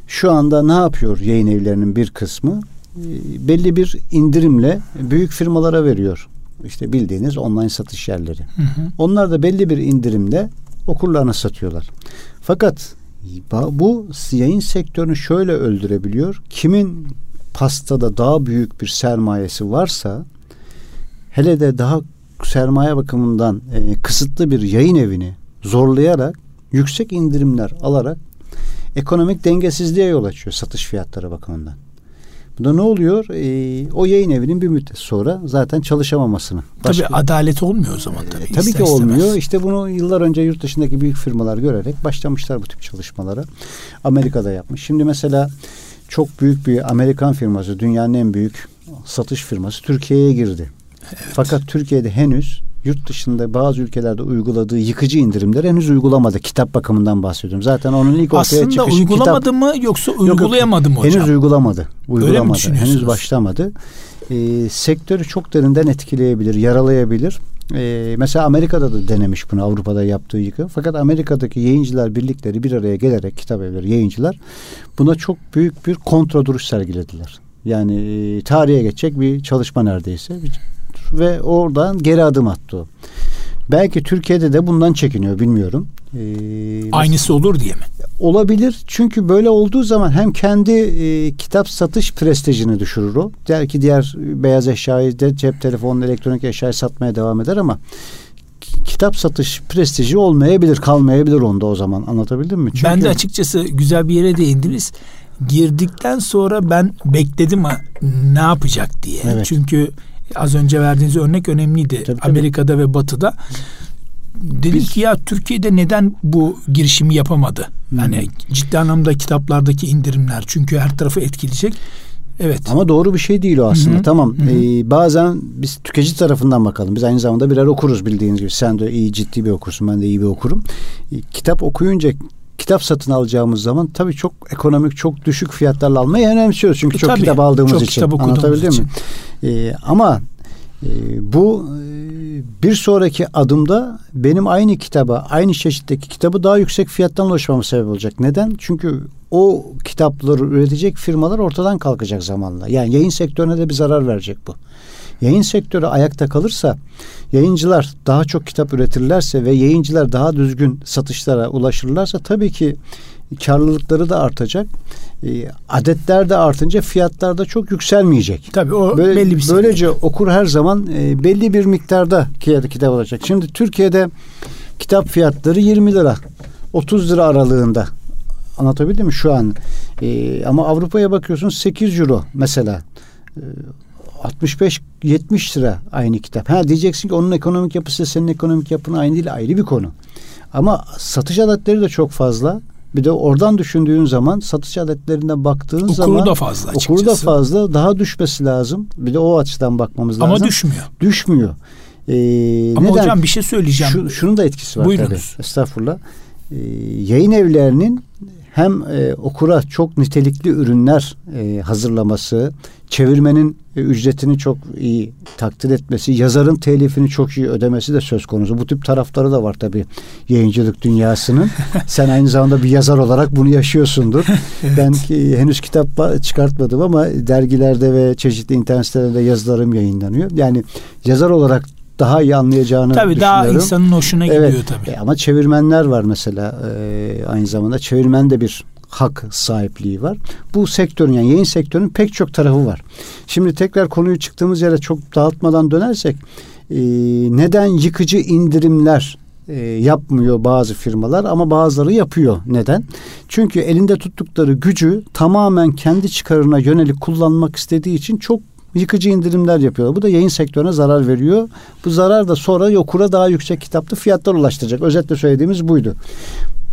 şu anda ne yapıyor yayın evlerinin bir kısmı? Ee, belli bir indirimle büyük firmalara veriyor. İşte bildiğiniz online satış yerleri. Hı hı. Onlar da belli bir indirimle okurlarına satıyorlar. Fakat bu yayın sektörünü şöyle öldürebiliyor. Kimin pastada daha büyük bir sermayesi varsa hele de daha sermaye bakımından e, kısıtlı bir yayın evini zorlayarak yüksek indirimler alarak ekonomik dengesizliğe yol açıyor satış fiyatları bakımından. Bu da ne oluyor? Ee, o yayın evinin bir müddet sonra zaten çalışamamasını. Başka... Tabii adalet olmuyor o zaman tabii. Ee, tabii ki olmuyor. Istemez. İşte bunu yıllar önce yurt dışındaki büyük firmalar görerek başlamışlar bu tip çalışmalara. Amerika'da yapmış. Şimdi mesela çok büyük bir Amerikan firması, dünyanın en büyük satış firması Türkiye'ye girdi. Evet. Fakat Türkiye'de henüz yurt dışında bazı ülkelerde uyguladığı yıkıcı indirimler henüz uygulamadı. Kitap bakımından bahsediyorum. Zaten onun ilk ortaya Aslında çıkışı uygulamadı kitap... mı yoksa uygulayamadı mı hocam? Henüz uygulamadı. Uygulamadı. Henüz başlamadı. Ee, sektörü çok derinden etkileyebilir, yaralayabilir. Ee, mesela Amerika'da da denemiş bunu Avrupa'da yaptığı yıkım. Fakat Amerika'daki yayıncılar birlikleri bir araya gelerek kitap evleri yayıncılar buna çok büyük bir kontra duruş sergilediler. Yani e, tarihe geçecek bir çalışma neredeyse ve oradan geri adım attı. Belki Türkiye'de de bundan çekiniyor bilmiyorum. Ee, Aynısı olur diye mi? Olabilir. Çünkü böyle olduğu zaman hem kendi e, kitap satış prestijini düşürür o. Der ki diğer beyaz eşyayı da cep telefonu, elektronik eşyayı satmaya devam eder ama kitap satış prestiji olmayabilir, kalmayabilir onda o zaman. Anlatabildim mi? Çünkü... Ben de açıkçası güzel bir yere değindiniz. Girdikten sonra ben bekledim ne yapacak diye. Evet. Çünkü az önce verdiğiniz örnek önemliydi. Tabii, tabii. Amerika'da ve Batı'da dedim Biz, ki ya Türkiye'de neden bu girişimi yapamadı? Hmm. Yani ciddi anlamda kitaplardaki indirimler çünkü her tarafı etkileyecek. Evet. Ama doğru bir şey değil o aslında. Hı-hı. Tamam. Hı-hı. Ee, bazen biz tüketici tarafından bakalım. Biz aynı zamanda birer okuruz bildiğiniz gibi. Sen de iyi ciddi bir okursun. Ben de iyi bir okurum. Ee, kitap okuyunca kitap satın alacağımız zaman tabii çok ekonomik, çok düşük fiyatlarla almayı önemsiyoruz. Çünkü e, çok tabii, kitap aldığımız çok için. Kitap Anlatabildim için. mi? Ee, ama e, bu bir sonraki adımda benim aynı kitaba, aynı çeşitteki kitabı daha yüksek fiyattan ulaşmama sebep olacak. Neden? Çünkü o kitapları üretecek firmalar ortadan kalkacak zamanla. Yani yayın sektörüne de bir zarar verecek bu. Yayın sektörü ayakta kalırsa, yayıncılar daha çok kitap üretirlerse ve yayıncılar daha düzgün satışlara ulaşırlarsa tabii ki karlılıkları da artacak. E, adetler de artınca fiyatlar da çok yükselmeyecek. Tabii o Böyle, belli bir Böylece seviye. okur her zaman e, belli bir miktarda kitap olacak. Şimdi Türkiye'de kitap fiyatları 20 lira, 30 lira aralığında Anlatabildim mi şu an? E, ama Avrupa'ya bakıyorsunuz 8 euro mesela. E, 65-70 lira aynı kitap. Ha diyeceksin ki onun ekonomik yapısı senin ekonomik yapına aynı değil ayrı bir konu. Ama satış adetleri de çok fazla. Bir de oradan düşündüğün zaman satış adetlerine baktığın okuru zaman da fazla açıkçası. okuru da fazla daha düşmesi lazım. Bir de o açıdan bakmamız Ama lazım. Ama düşmüyor. Düşmüyor. Ee, Ama neden? hocam bir şey söyleyeceğim. Şu, şunun da etkisi var Buyurunuz. tabii. Estağfurullah. Ee, yayın evlerinin hem e, okura çok nitelikli ürünler e, hazırlaması, çevirmenin e, ücretini çok iyi takdir etmesi, yazarın telifini çok iyi ödemesi de söz konusu. Bu tip tarafları da var tabii yayıncılık dünyasının. Sen aynı zamanda bir yazar olarak bunu yaşıyorsundur. evet. Ben ki, henüz kitap çıkartmadım ama dergilerde ve çeşitli internet sitelerinde yazılarım yayınlanıyor. Yani yazar olarak daha iyi anlayacağını tabii, düşünüyorum. Tabii daha insanın hoşuna evet. gidiyor tabii. E, ama çevirmenler var mesela e, aynı zamanda. Çevirmen de bir hak sahipliği var. Bu sektörün yani yayın sektörünün pek çok tarafı var. Şimdi tekrar konuyu çıktığımız yere çok dağıtmadan dönersek e, neden yıkıcı indirimler e, yapmıyor bazı firmalar ama bazıları yapıyor. Neden? Çünkü elinde tuttukları gücü tamamen kendi çıkarına yönelik kullanmak istediği için çok yıkıcı indirimler yapıyorlar. Bu da yayın sektörüne zarar veriyor. Bu zarar da sonra okura daha yüksek kitaplı fiyatlar ulaştıracak. Özetle söylediğimiz buydu.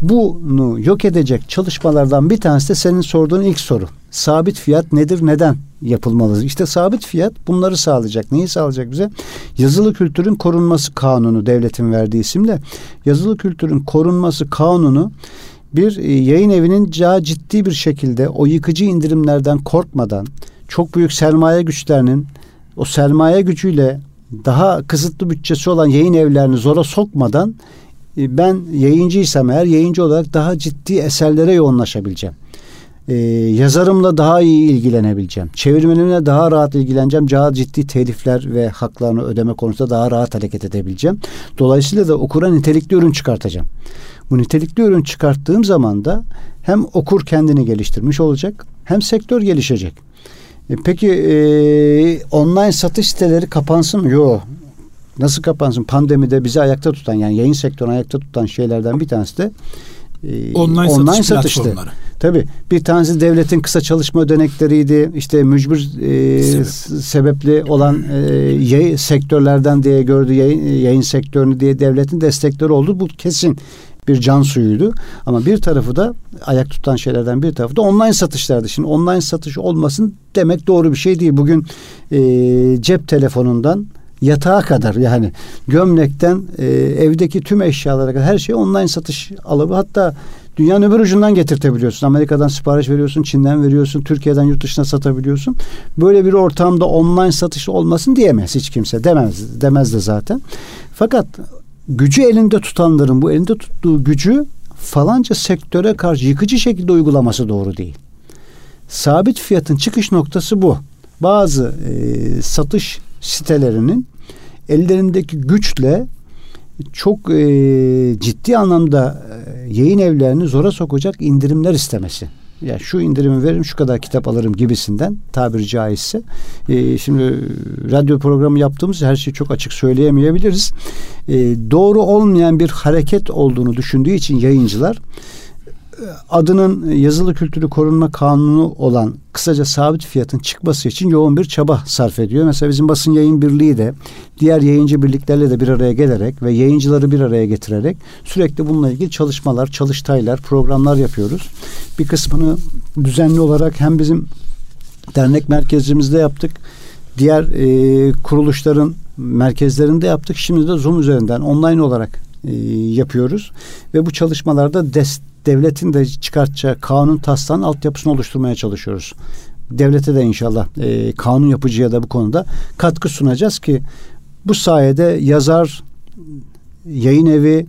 Bunu yok edecek çalışmalardan bir tanesi de senin sorduğun ilk soru. Sabit fiyat nedir, neden yapılmalı? İşte sabit fiyat bunları sağlayacak. Neyi sağlayacak bize? Yazılı kültürün korunması kanunu devletin verdiği isimle. Yazılı kültürün korunması kanunu bir e, yayın evinin ciddi bir şekilde o yıkıcı indirimlerden korkmadan çok büyük sermaye güçlerinin o sermaye gücüyle daha kısıtlı bütçesi olan yayın evlerini zora sokmadan e, ben yayıncıysam eğer yayıncı olarak daha ciddi eserlere yoğunlaşabileceğim. Ee, yazarımla daha iyi ilgilenebileceğim. Çevirmenimle daha rahat ilgileneceğim. Daha ciddi telifler ve haklarını ödeme konusunda daha rahat hareket edebileceğim. Dolayısıyla da okura nitelikli ürün çıkartacağım. Bu nitelikli ürün çıkarttığım zaman da hem okur kendini geliştirmiş olacak hem sektör gelişecek. E, peki e, online satış siteleri kapansın mı? Yok. Nasıl kapansın? Pandemide bizi ayakta tutan yani yayın sektörünü ayakta tutan şeylerden bir tanesi de e, online, online satış satıştı. Tabii bir tanesi devletin kısa çalışma ödenekleriydi. İşte mücbir e, Sebep. sebepli olan e, yayın sektörlerden diye gördü yayın, yayın sektörünü diye devletin destekleri oldu. Bu kesin bir can suyuydu. Ama bir tarafı da ayak tutan şeylerden bir tarafı da online satışlardı. Şimdi online satış olmasın demek doğru bir şey değil. Bugün e, cep telefonundan yatağa kadar yani gömlekten e, evdeki tüm eşyalara kadar her şey online satış alıbı. Hatta dünyanın öbür ucundan getirtebiliyorsun. Amerika'dan sipariş veriyorsun, Çin'den veriyorsun, Türkiye'den yurt dışına satabiliyorsun. Böyle bir ortamda online satış olmasın diyemez hiç kimse. Demez, demez de zaten. Fakat gücü elinde tutanların bu elinde tuttuğu gücü falanca sektöre karşı yıkıcı şekilde uygulaması doğru değil. Sabit fiyatın çıkış noktası bu. Bazı e, satış sitelerinin ellerindeki güçle çok e, ciddi anlamda e, yayın evlerini zora sokacak indirimler istemesi. Ya yani şu indirimi veririm şu kadar kitap alırım gibisinden tabiri caizse. E, şimdi radyo programı yaptığımız her şeyi çok açık söyleyemeyebiliriz. E, doğru olmayan bir hareket olduğunu düşündüğü için yayıncılar adının yazılı kültürü korunma kanunu olan kısaca sabit fiyatın çıkması için yoğun bir çaba sarf ediyor. Mesela bizim basın yayın birliği de diğer yayıncı birliklerle de bir araya gelerek ve yayıncıları bir araya getirerek sürekli bununla ilgili çalışmalar, çalıştaylar, programlar yapıyoruz. Bir kısmını düzenli olarak hem bizim dernek merkezimizde yaptık. Diğer e, kuruluşların merkezlerinde yaptık. Şimdi de Zoom üzerinden online olarak e, yapıyoruz ve bu çalışmalarda des, devletin de çıkartacağı kanun taslağının altyapısını oluşturmaya çalışıyoruz. Devlete de inşallah e, kanun yapıcıya da bu konuda katkı sunacağız ki bu sayede yazar, yayın evi,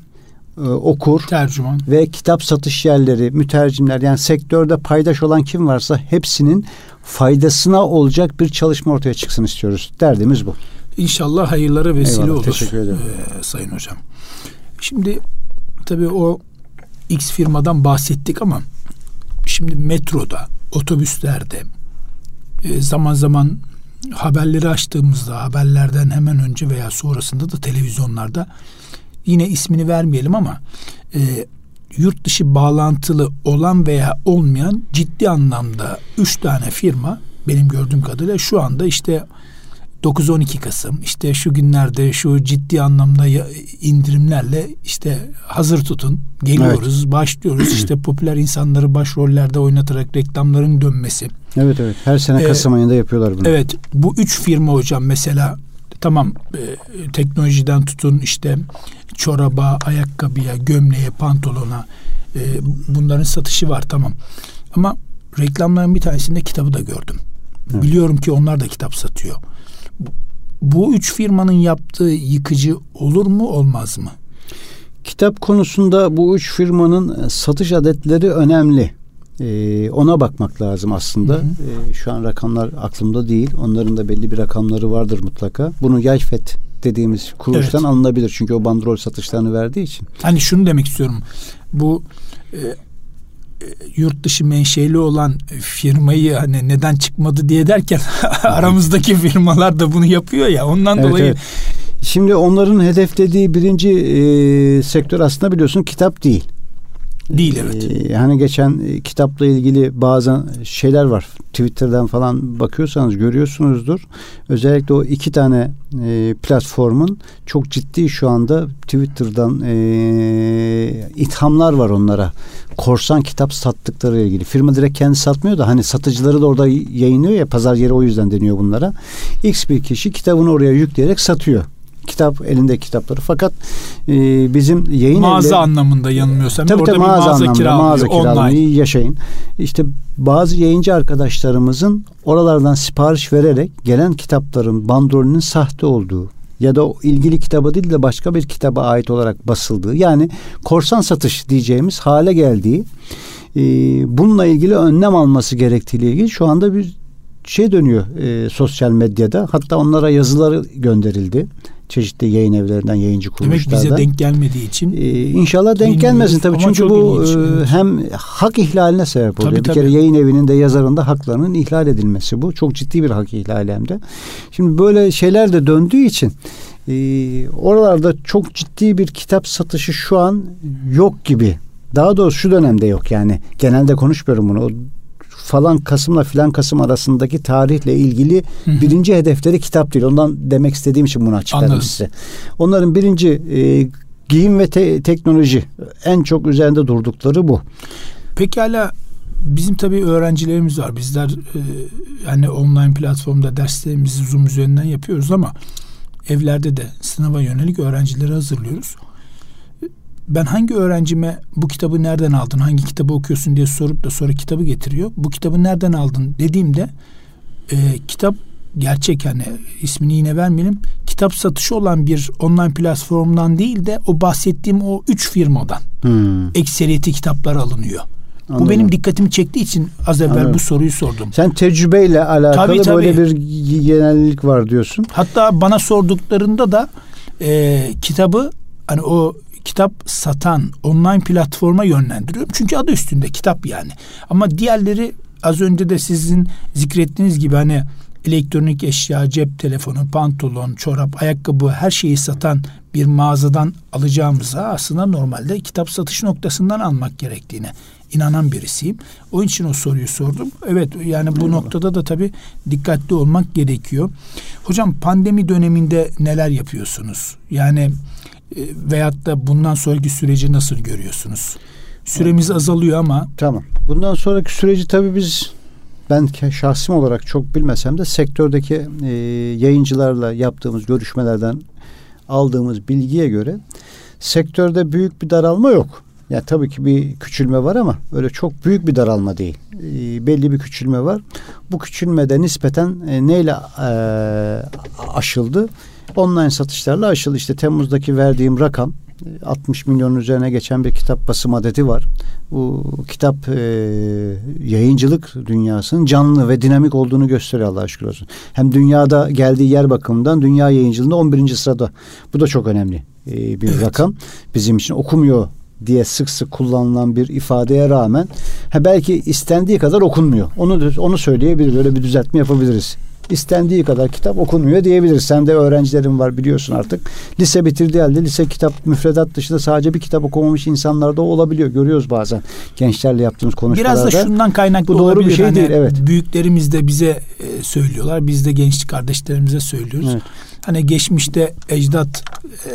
e, okur, tercüman ve kitap satış yerleri, mütercimler yani sektörde paydaş olan kim varsa hepsinin faydasına olacak bir çalışma ortaya çıksın istiyoruz. Derdimiz bu. İnşallah hayırlara vesile Eyvallah, olur. Teşekkür ederim. Ee, Sayın Hocam. Şimdi tabii o X firmadan bahsettik ama şimdi metroda, otobüslerde e, zaman zaman haberleri açtığımızda haberlerden hemen önce veya sonrasında da televizyonlarda yine ismini vermeyelim ama e, yurt dışı bağlantılı olan veya olmayan ciddi anlamda üç tane firma benim gördüğüm kadarıyla şu anda işte 9-12 Kasım işte şu günlerde şu ciddi anlamda indirimlerle işte hazır tutun geliyoruz evet. başlıyoruz işte popüler insanları başrollerde oynatarak reklamların dönmesi. Evet evet her sene Kasım ee, ayında yapıyorlar bunu. Evet bu üç firma hocam mesela tamam e, teknolojiden tutun işte çoraba, ayakkabıya, gömleğe, pantolona e, bunların satışı var tamam. Ama reklamların bir tanesinde kitabı da gördüm. Evet. Biliyorum ki onlar da kitap satıyor. Bu üç firmanın yaptığı yıkıcı olur mu olmaz mı? Kitap konusunda bu üç firmanın satış adetleri önemli. Ee, ona bakmak lazım aslında. Hı hı. Ee, şu an rakamlar aklımda değil. Onların da belli bir rakamları vardır mutlaka. Bunu Yayfet dediğimiz kuruluştan evet. alınabilir. Çünkü o bandrol satışlarını verdiği için. Hani şunu demek istiyorum. Bu e, e yurt dışı menşeli olan firmayı hani neden çıkmadı diye derken aramızdaki firmalar da bunu yapıyor ya ondan evet, dolayı evet. Şimdi onların hedeflediği birinci e, sektör aslında biliyorsun kitap değil. Değil evet. Ee, hani geçen e, kitapla ilgili bazı şeyler var. Twitter'dan falan bakıyorsanız görüyorsunuzdur. Özellikle o iki tane e, platformun çok ciddi şu anda Twitter'dan e, ithamlar var onlara. Korsan kitap sattıkları ilgili. Firma direkt kendi satmıyor da hani satıcıları da orada yayınlıyor ya pazar yeri o yüzden deniyor bunlara. X bir kişi kitabını oraya yükleyerek satıyor kitap elinde kitapları. Fakat e, bizim yayın mağaza evleri, anlamında yanılmıyorsam. Tabii, tabii, mağaza, mağaza anlamında kiralıyor, mağaza kiralıyor yaşayın. İşte bazı yayıncı arkadaşlarımızın oralardan sipariş vererek gelen kitapların bandrolünün sahte olduğu ya da o ilgili kitaba değil de başka bir kitaba ait olarak basıldığı yani korsan satış diyeceğimiz hale geldiği e, bununla ilgili önlem alması gerektiğiyle ilgili şu anda bir şey dönüyor e, sosyal medyada. Hatta onlara yazıları gönderildi çeşitli yayın evlerinden, yayıncı kuruluşlardan. Demek bize denk gelmediği için. Ee, inşallah denk gelmesin tabii. Çünkü bu ilginç, e, hem hak ihlaline sebep oluyor. Tabii, bir tabii. kere yayın evinin de yazarın da haklarının ihlal edilmesi bu. Çok ciddi bir hak ihlali hem de. Şimdi böyle şeyler de döndüğü için e, oralarda çok ciddi bir kitap satışı şu an yok gibi. Daha doğrusu şu dönemde yok yani. Genelde konuşmuyorum bunu. O falan Kasım'la filan Kasım arasındaki tarihle ilgili Hı-hı. birinci hedefleri kitap değil. Ondan demek istediğim için bunu açıkladım size. Onların birinci e, giyim ve te- teknoloji en çok üzerinde durdukları bu. Pekala bizim tabii öğrencilerimiz var. Bizler e, yani online platformda derslerimizi Zoom üzerinden yapıyoruz ama evlerde de sınava yönelik öğrencileri hazırlıyoruz ben hangi öğrencime bu kitabı nereden aldın, hangi kitabı okuyorsun diye sorup da sonra kitabı getiriyor. Bu kitabı nereden aldın dediğimde e, kitap gerçek hani ismini yine vermeyelim. Kitap satışı olan bir online platformdan değil de o bahsettiğim o üç firmadan hmm. ekseriyeti kitaplar alınıyor. Anladım. Bu benim dikkatimi çektiği için az evvel Anladım. bu soruyu sordum. Sen tecrübeyle alakalı tabii, tabii. böyle bir genellik var diyorsun. Hatta bana sorduklarında da e, kitabı hani o kitap satan online platforma yönlendiriyorum. Çünkü adı üstünde kitap yani. Ama diğerleri az önce de sizin zikrettiğiniz gibi hani elektronik eşya, cep telefonu, pantolon, çorap, ayakkabı her şeyi satan bir mağazadan alacağımıza aslında normalde kitap satış noktasından almak gerektiğine inanan birisiyim. O için o soruyu sordum. Evet yani bu Eyvallah. noktada da tabii dikkatli olmak gerekiyor. Hocam pandemi döneminde neler yapıyorsunuz? Yani veyahut da bundan sonraki süreci nasıl görüyorsunuz? Süremiz azalıyor ama. Tamam. Bundan sonraki süreci tabii biz ben şahsım olarak çok bilmesem de sektördeki e, yayıncılarla yaptığımız görüşmelerden aldığımız bilgiye göre sektörde büyük bir daralma yok. Ya tabii ki bir küçülme var ama öyle çok büyük bir daralma değil. E, belli bir küçülme var. Bu küçülmede nispeten e, neyle e, aşıldı? Online satışlarla aşıldı. İşte Temmuz'daki verdiğim rakam 60 milyonun üzerine geçen bir kitap basım adeti var. Bu kitap e, yayıncılık dünyasının canlı ve dinamik olduğunu gösteriyor Allah'a şükür olsun. Hem dünyada geldiği yer bakımından dünya yayıncılığında 11. sırada. Bu da çok önemli e, bir evet. rakam. Bizim için okumuyor diye sık sık kullanılan bir ifadeye rağmen ha belki istendiği kadar okunmuyor. Onu onu söyleyebiliriz. Öyle bir düzeltme yapabiliriz istendiği kadar kitap okunuyor diyebiliriz. Sen de öğrencilerin var biliyorsun artık. Lise bitirdiği halde lise kitap müfredat dışında sadece bir kitap okumamış insanlar da olabiliyor. Görüyoruz bazen gençlerle yaptığımız konuşmalarda. Biraz da şundan kaynaklı Bu doğru olabilir. bir şey hani değil. Evet. Büyüklerimiz de bize e, söylüyorlar. Biz de gençlik kardeşlerimize söylüyoruz. Evet. Hani geçmişte ecdat e,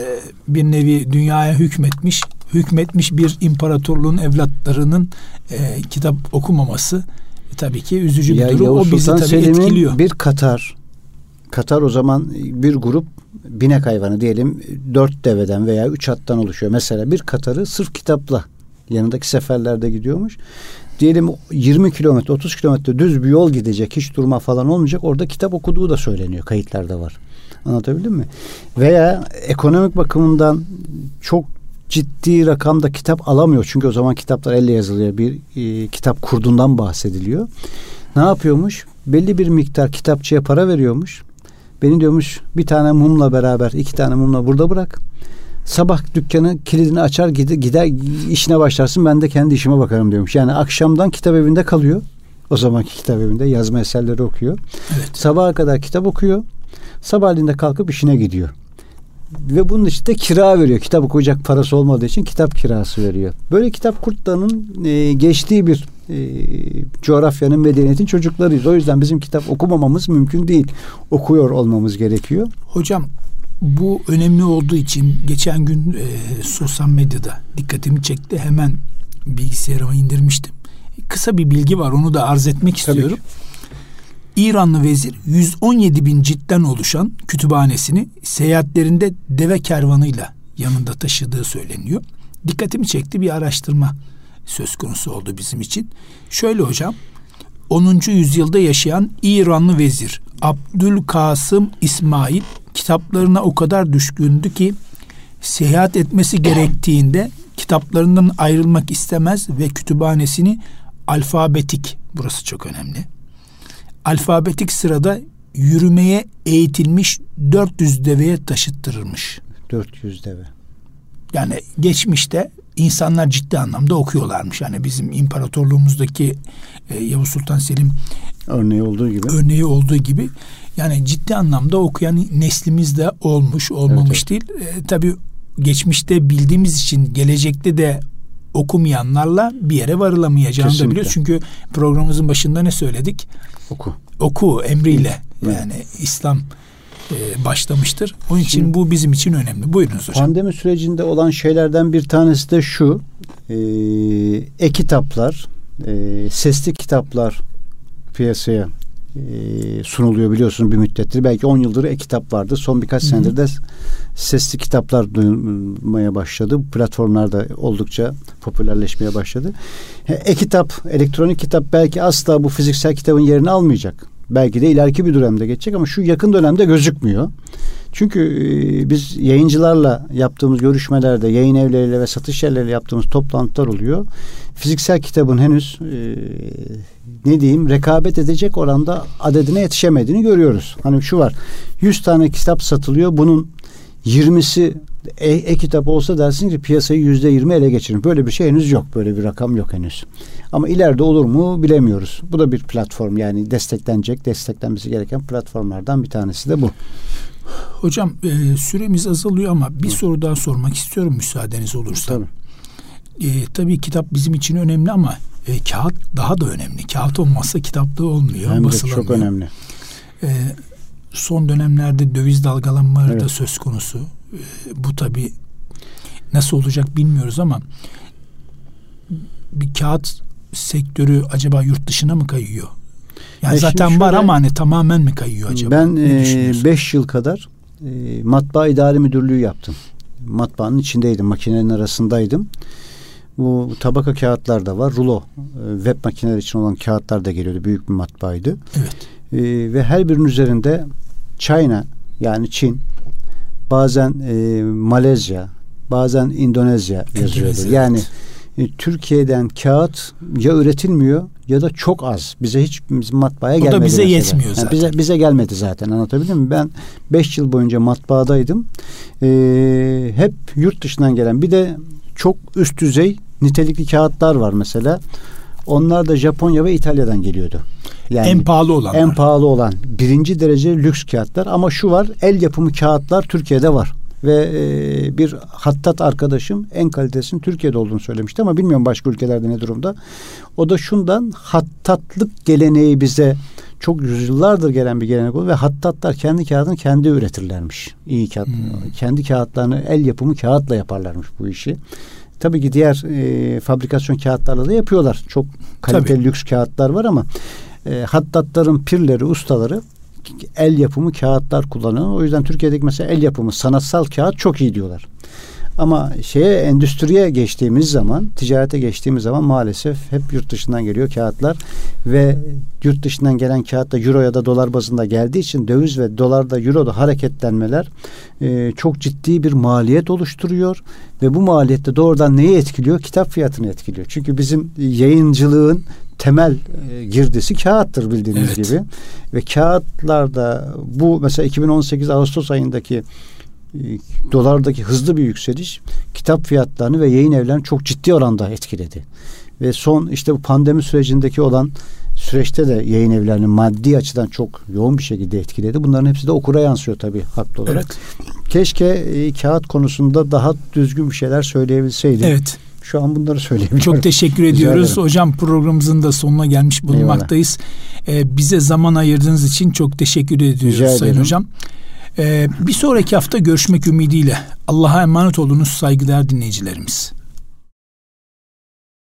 bir nevi dünyaya hükmetmiş, hükmetmiş bir imparatorluğun evlatlarının e, kitap okumaması tabii ki üzücü bir Ya durum. Yavuz o bizi tabii Selim'in etkiliyor. bir Katar Katar o zaman bir grup binek hayvanı diyelim dört deveden veya üç attan oluşuyor. Mesela bir Katar'ı sırf kitapla yanındaki seferlerde gidiyormuş. Diyelim 20 kilometre 30 kilometre düz bir yol gidecek hiç durma falan olmayacak. Orada kitap okuduğu da söyleniyor. Kayıtlarda var. Anlatabildim mi? Veya ekonomik bakımından çok ciddi rakamda kitap alamıyor. Çünkü o zaman kitaplar elle yazılıyor. Bir e, kitap kurdundan bahsediliyor. Ne yapıyormuş? Belli bir miktar kitapçıya para veriyormuş. Beni diyormuş bir tane mumla beraber iki tane mumla burada bırak. Sabah dükkanı kilidini açar gider, gider işine başlarsın ben de kendi işime bakarım diyormuş. Yani akşamdan kitap evinde kalıyor. O zamanki kitap evinde yazma eserleri okuyor. Evet. Sabaha kadar kitap okuyor. Sabahleyin de kalkıp işine gidiyor. Ve bunun için de kira veriyor. Kitap okuyacak parası olmadığı için kitap kirası veriyor. Böyle kitap kurtlarının e, geçtiği bir e, coğrafyanın medeniyetin çocuklarıyız. O yüzden bizim kitap okumamamız mümkün değil. Okuyor olmamız gerekiyor. Hocam bu önemli olduğu için geçen gün e, sosyal medyada dikkatimi çekti. Hemen bilgisayarıma indirmiştim. Kısa bir bilgi var onu da arz etmek istiyorum. İranlı vezir 117 bin ciltten oluşan kütüphanesini seyahatlerinde deve kervanıyla yanında taşıdığı söyleniyor. Dikkatimi çekti bir araştırma söz konusu oldu bizim için. Şöyle hocam 10. yüzyılda yaşayan İranlı vezir Abdülkasım İsmail kitaplarına o kadar düşkündü ki seyahat etmesi gerektiğinde kitaplarından ayrılmak istemez ve kütüphanesini alfabetik burası çok önemli. Alfabetik sırada yürümeye eğitilmiş 400 deveye taşıttırırmış. 400 deve. Yani geçmişte insanlar ciddi anlamda okuyorlarmış. Yani bizim imparatorluğumuzdaki e, Yavuz Sultan Selim Örneği olduğu gibi. örneği olduğu gibi yani ciddi anlamda okuyan neslimiz de olmuş olmamış değil. E, tabii geçmişte bildiğimiz için gelecekte de okumayanlarla bir yere varılamayacağını da biliyoruz. Çünkü programımızın başında ne söyledik? Oku. Oku emriyle Evet. yani İslam e, başlamıştır. Onun için Şimdi- bu bizim için önemli. Buyurunuz hocam. Pandemi sürecinde olan şeylerden bir tanesi de şu. E, e-kitaplar, e, sesli kitaplar piyasaya e, sunuluyor biliyorsunuz bir müddettir. Belki 10 yıldır e-kitap vardı. Son birkaç Hı hı. senedir de sesli kitaplar duyulmaya başladı. Bu Platformlarda oldukça popülerleşmeye başladı. He, E-kitap, elektronik kitap belki asla bu fiziksel kitabın yerini almayacak. Belki de ileriki bir dönemde geçecek ama şu yakın dönemde gözükmüyor. Çünkü e, biz yayıncılarla yaptığımız görüşmelerde, yayın evleriyle ve satış yerleriyle yaptığımız toplantılar oluyor. Fiziksel kitabın henüz e, ne diyeyim rekabet edecek oranda adedine yetişemediğini görüyoruz. Hani şu var 100 tane kitap satılıyor bunun 20'si e- e-kitap olsa dersin ki piyasayı yüzde yirmi ele geçirin. Böyle bir şey henüz yok. Böyle bir rakam yok henüz. Ama ileride olur mu bilemiyoruz. Bu da bir platform yani desteklenecek, desteklenmesi gereken platformlardan bir tanesi de bu. Hocam e, süremiz azalıyor ama bir soru daha sormak istiyorum müsaadeniz olursa. Tabii. E, tabii kitap bizim için önemli ama e, kağıt daha da önemli. Kağıt olmazsa kitap da olmuyor. Hem de çok önemli. E, son dönemlerde döviz dalgalanmaları da Evet. söz konusu. E, bu tabii nasıl olacak bilmiyoruz ama bir kağıt sektörü acaba yurt dışına mı kayıyor? Yani E zaten var şöyle- ama hani tamamen mi kayıyor acaba? Ben Ne e, düşünüyorsun? beş yıl kadar e, matbaa idari müdürlüğü yaptım. Matbaanın içindeydim, makinelerin arasındaydım. Bu tabaka kağıtlar da var. Rulo e, web makineleri için olan kağıtlar da geliyordu. Büyük bir matbaaydı. Evet. E, ve her birinin üzerinde China yani Çin, bazen e, Malezya, bazen İndonezya yazıyordu. Endonezya, yani evet. e, Türkiye'den kağıt ya üretilmiyor ya da çok az. Bize hiç bizim matbaaya O da gelmedi. bize mesela. yetmiyor Yani zaten. bize bize gelmedi zaten. Anlatabildim mi? Ben 5 yıl boyunca matbaadaydım. E, hep yurt dışından gelen bir de çok üst düzey nitelikli kağıtlar var mesela. Onlar da Japonya ve İtalya'dan geliyordu. Yani en pahalı olan. En pahalı olan. Birinci derece lüks kağıtlar ama şu var el yapımı kağıtlar Türkiye'de var ve e, bir hattat arkadaşım en kalitesinin Türkiye'de olduğunu söylemişti ama bilmiyorum başka ülkelerde ne durumda. O da şundan hattatlık geleneği bize çok yüzyıllardır gelen bir gelenek oldu ve hattatlar kendi kağıdını kendi üretirlermiş. İyi kağıt. Hmm. Kendi kağıtlarını el yapımı kağıtla yaparlarmış bu işi. Tabii ki diğer e, fabrikasyon kağıtlarla da yapıyorlar. Çok kaliteli Tabii. lüks kağıtlar var ama e, hattatların pirleri, ustaları el yapımı kağıtlar kullanıyor. O yüzden Türkiye'deki mesela el yapımı sanatsal kağıt çok iyi diyorlar. Ama şeye endüstriye geçtiğimiz zaman, ticarete geçtiğimiz zaman maalesef hep yurt dışından geliyor kağıtlar ve yurt dışından gelen kağıt da euro ya da dolar bazında geldiği için döviz ve dolarda euroda hareketlenmeler e, çok ciddi bir maliyet oluşturuyor ve bu maliyette doğrudan neyi etkiliyor? Kitap fiyatını etkiliyor. Çünkü bizim yayıncılığın temel e, girdisi kağıttır bildiğiniz evet. gibi. Ve kağıtlarda bu mesela 2018 Ağustos ayındaki dolardaki hızlı bir yükseliş kitap fiyatlarını ve yayın evlerini çok ciddi oranda etkiledi. Ve son işte bu pandemi sürecindeki olan süreçte de yayın evlerini maddi açıdan çok yoğun bir şekilde etkiledi. Bunların hepsi de okura yansıyor tabii haklı olarak. Evet. Keşke e, kağıt konusunda daha düzgün bir şeyler söyleyebilseydim. Evet. Şu an bunları söyleyebilirim. Çok teşekkür ediyoruz. Hocam programımızın da sonuna gelmiş bulunmaktayız. Ee, bize zaman ayırdığınız için çok teşekkür ediyoruz Rica Sayın Hocam. Ee, bir sonraki hafta görüşmek ümidiyle Allah'a emanet olunuz saygıdeğer dinleyicilerimiz.